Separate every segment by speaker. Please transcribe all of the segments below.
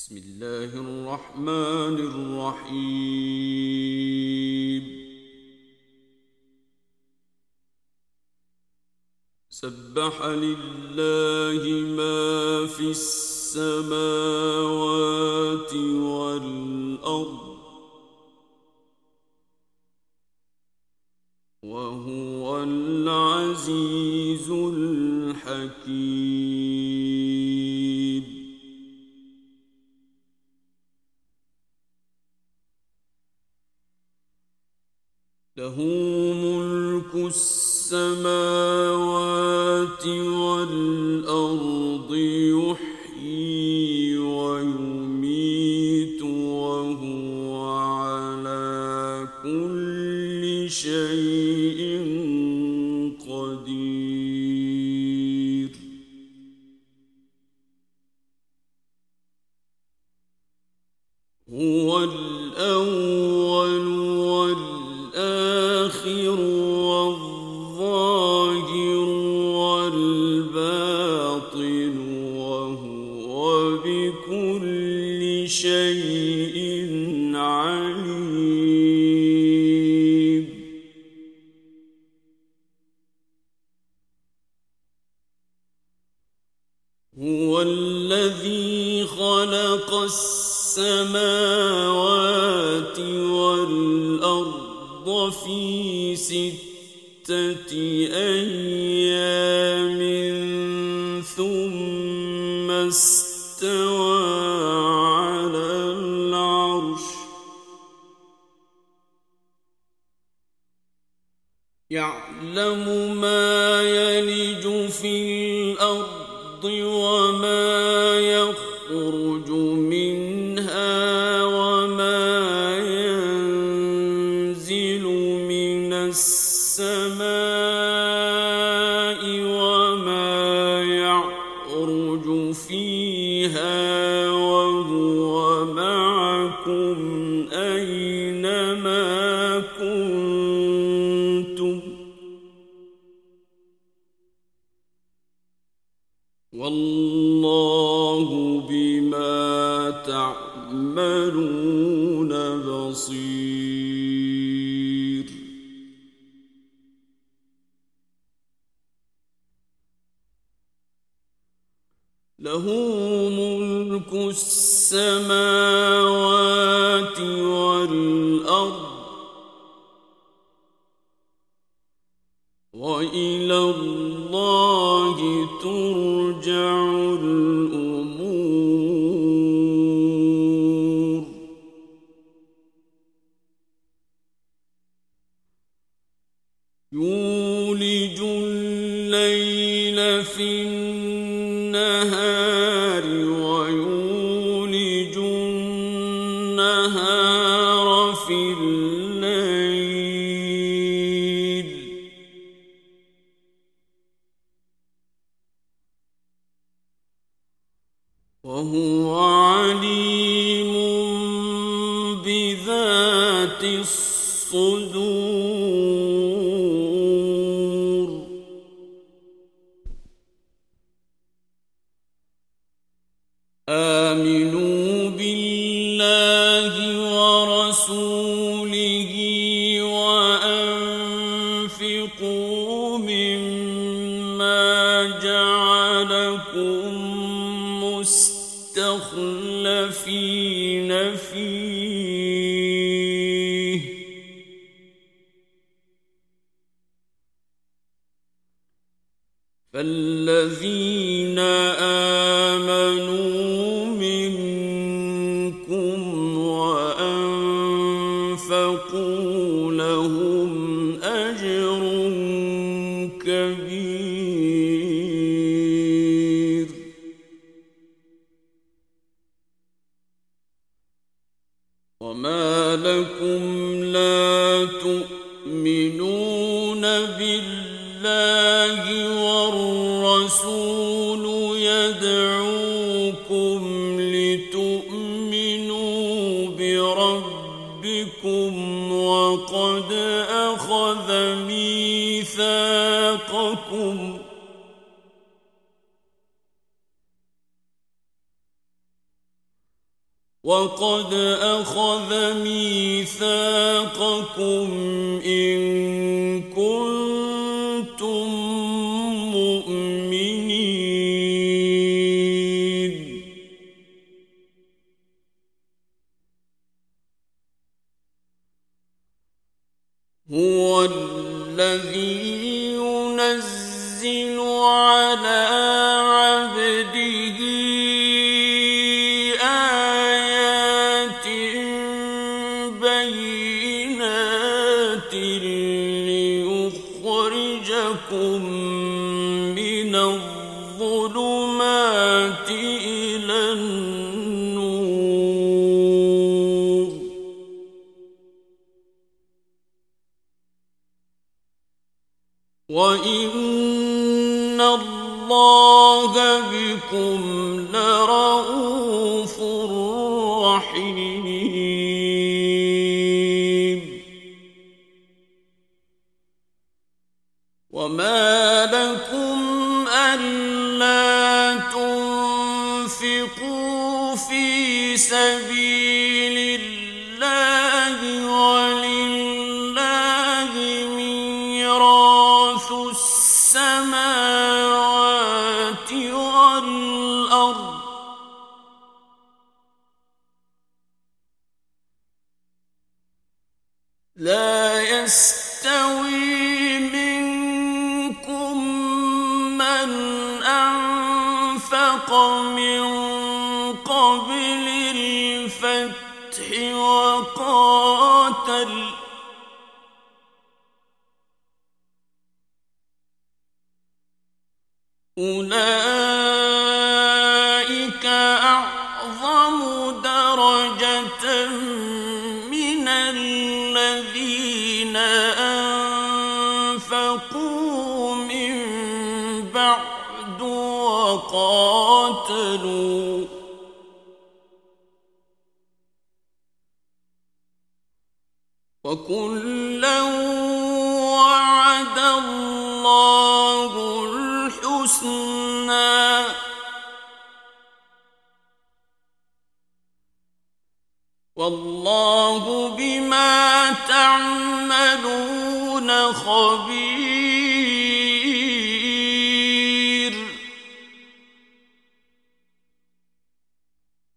Speaker 1: بسم الله الرحمن الرحيم. سبح لله ما في السماوات والأرض وهو العزيز الحكيم. السماوات والأرض يحيي ويميت وهو على كل شيء استوى على العرش. يعلم ما بصير. له ملك السماوات والأرض. وهو عليم بذات الصدور. هو الذي بكم لرؤوف رحيم وما لكم ألا تنفقوا في سبيل درجة من الذين أنفقوا من بعد وقاتلوا وكلا وعد الله الحسنى والله بما تعملون خبير.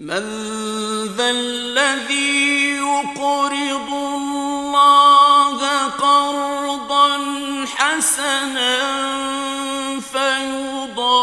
Speaker 1: من ذا الذي يقرض الله قرضا حسنا فيضاعفه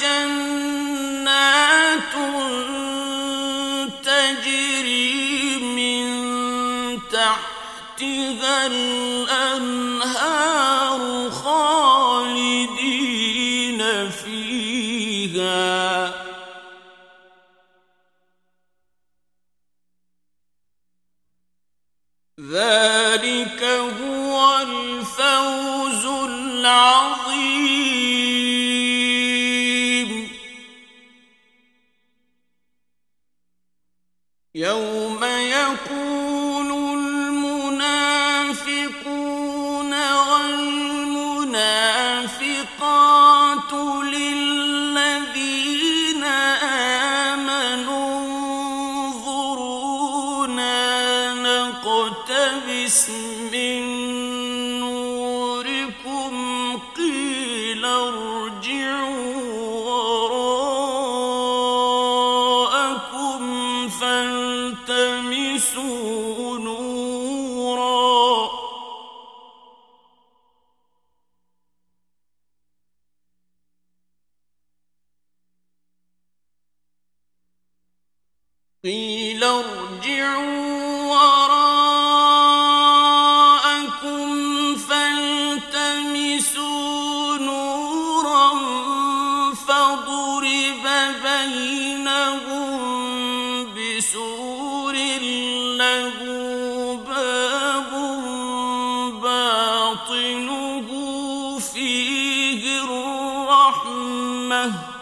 Speaker 1: جنات تجري من تحتها الأنهار نقتبس من رحمة.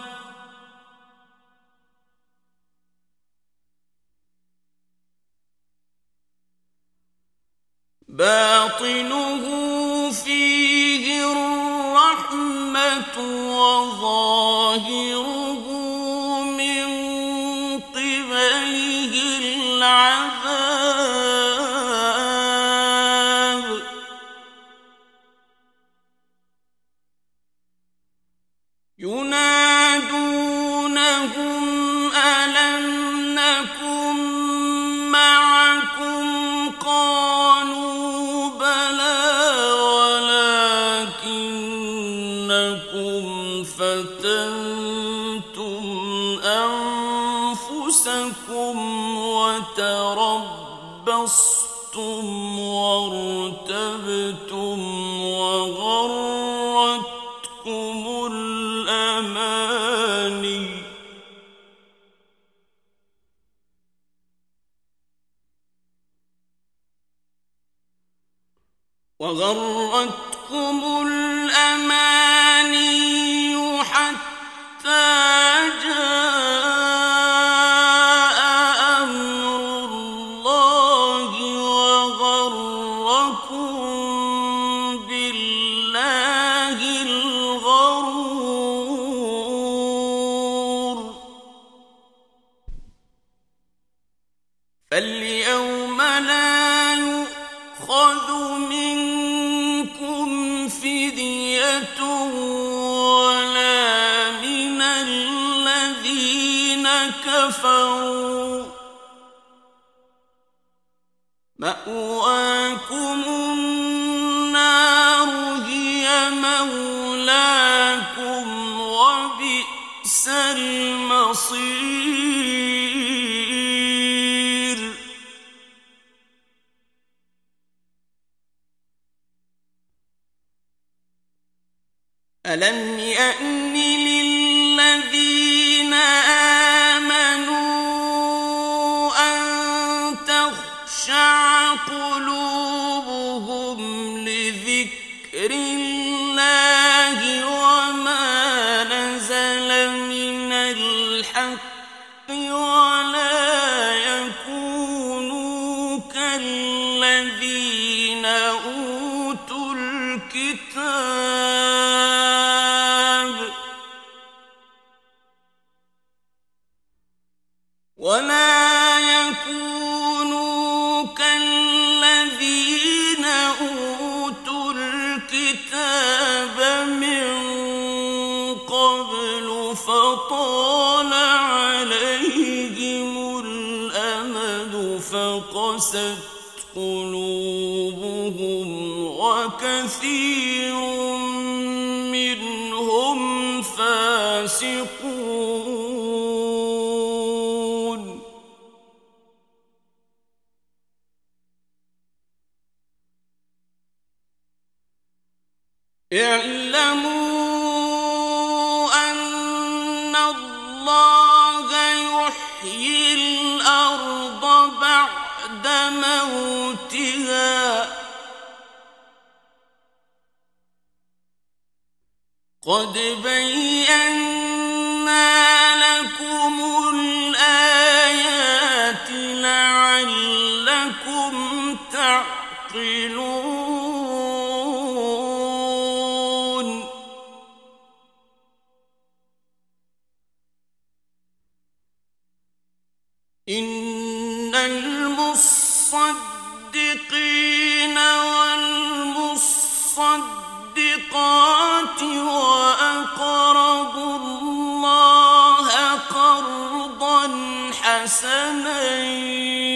Speaker 1: ربصتم وارتبتم وغرتكم الأماني. وغرتكم الأماني كفروا مأواكم النار هي مولاكم وبئس المصير. الذين أوتوا الكتاب كثير منهم فاسقون. اعلموا أن الله يحيي الأرض بعد موتها. قد بينا لكم الآيات لعلكم تعقلون. إن المصدقين والمصدقات حسنين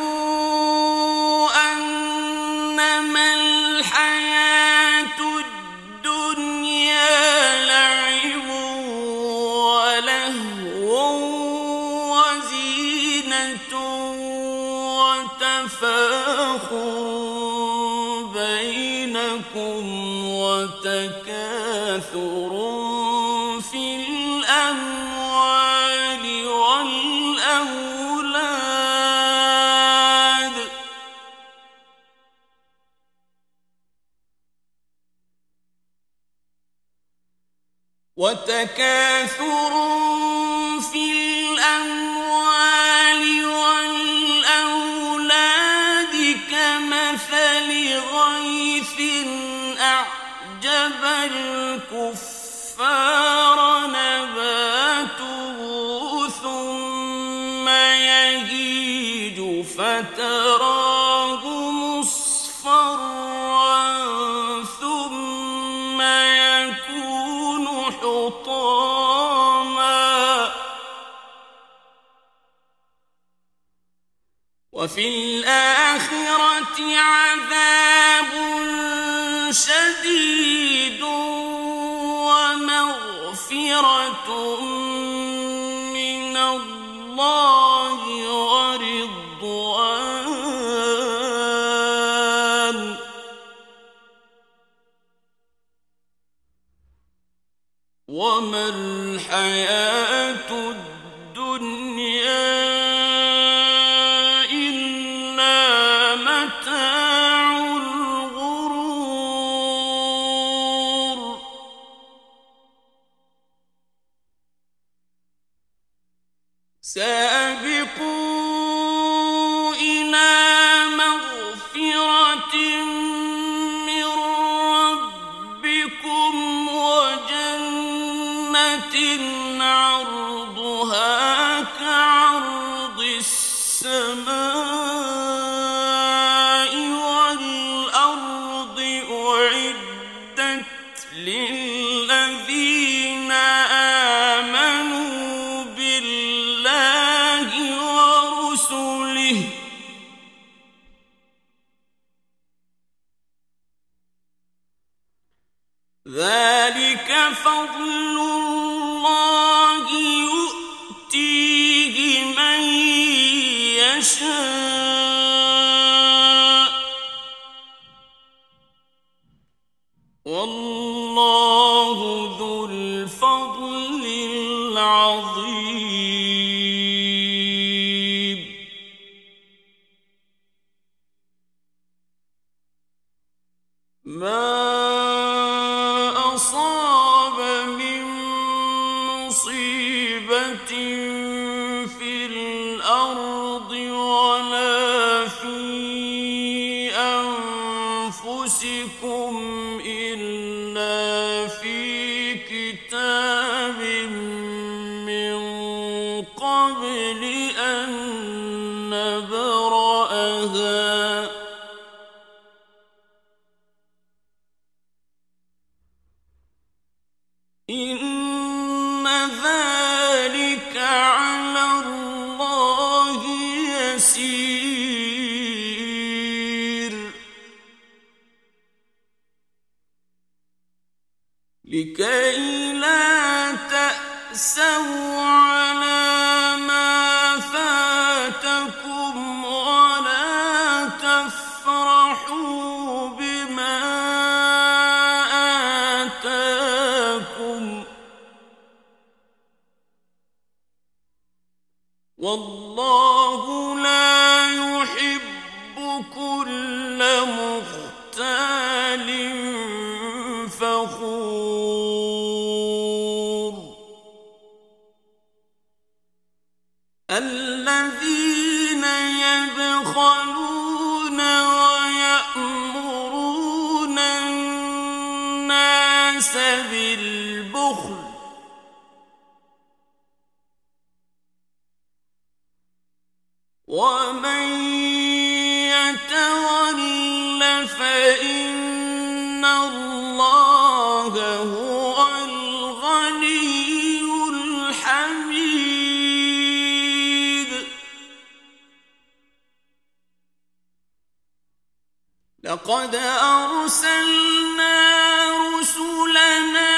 Speaker 1: تكاثر في الأموال والأولاد. وتكاثر الكفار نباته ثم يهيج فتراه مصفرا ثم يكون حطاما. وفي الآخرة عذاب شديد ومغفرة بِمَدِينَةٍ لكي لا تأسوا على ومن يتول فان الله هو الغني الحميد لقد ارسلنا رسلنا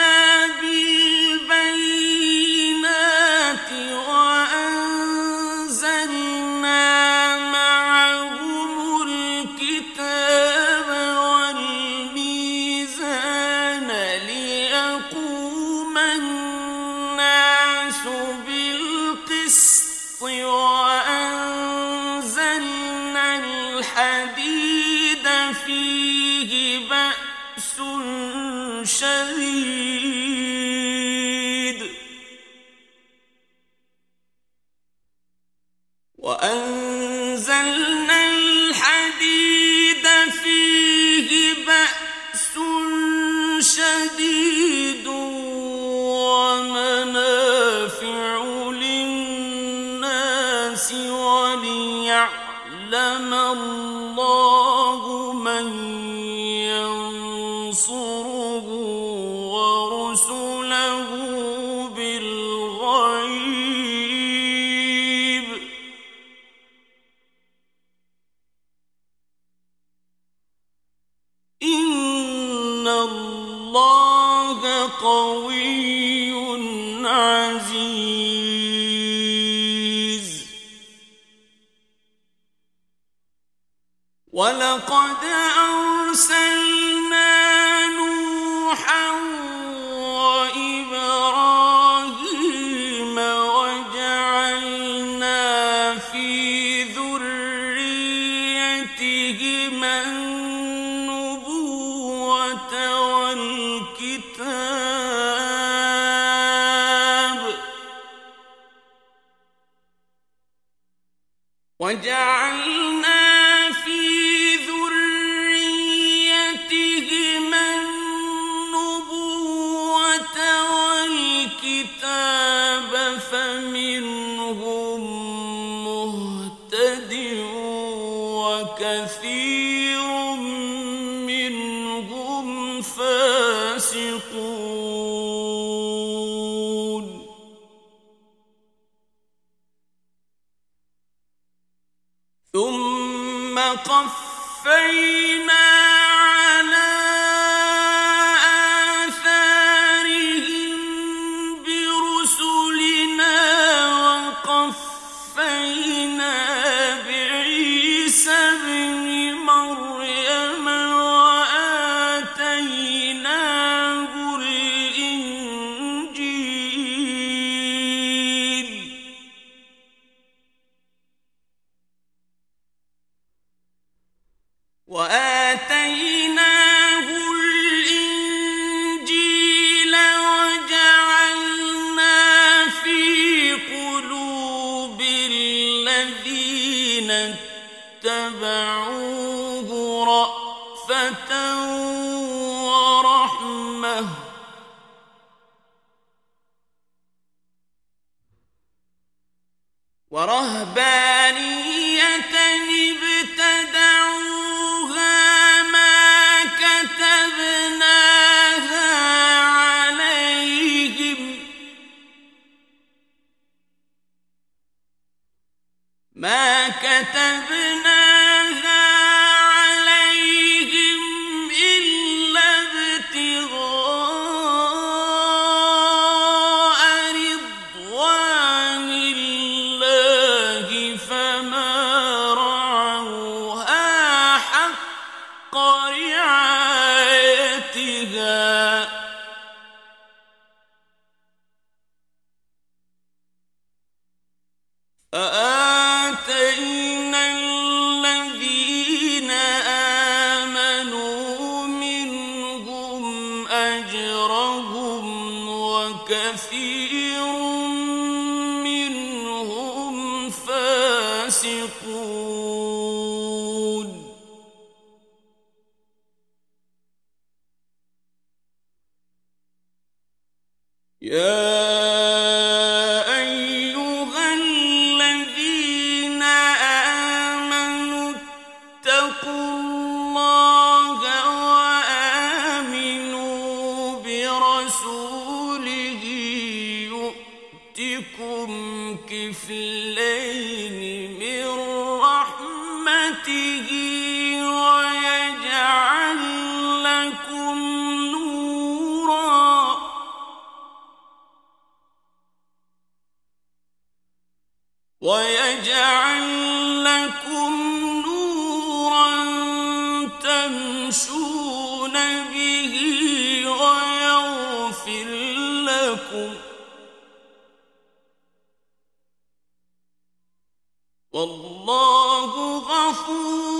Speaker 1: بأس شديد ولقد أرسلنا نوحا وقفينا اتبعوا القارعه يُرْسِلْكُمْ كِفْلَيْنِ مِنْ رَحْمَتِهِ وَيَجْعَلْ لَكُمْ نُورًا. وَيَجْعَلْ لَكُمْ نُورًا تَمْشُونَ بِهِ وَيَغْفِرْ لَكُمْ Oh.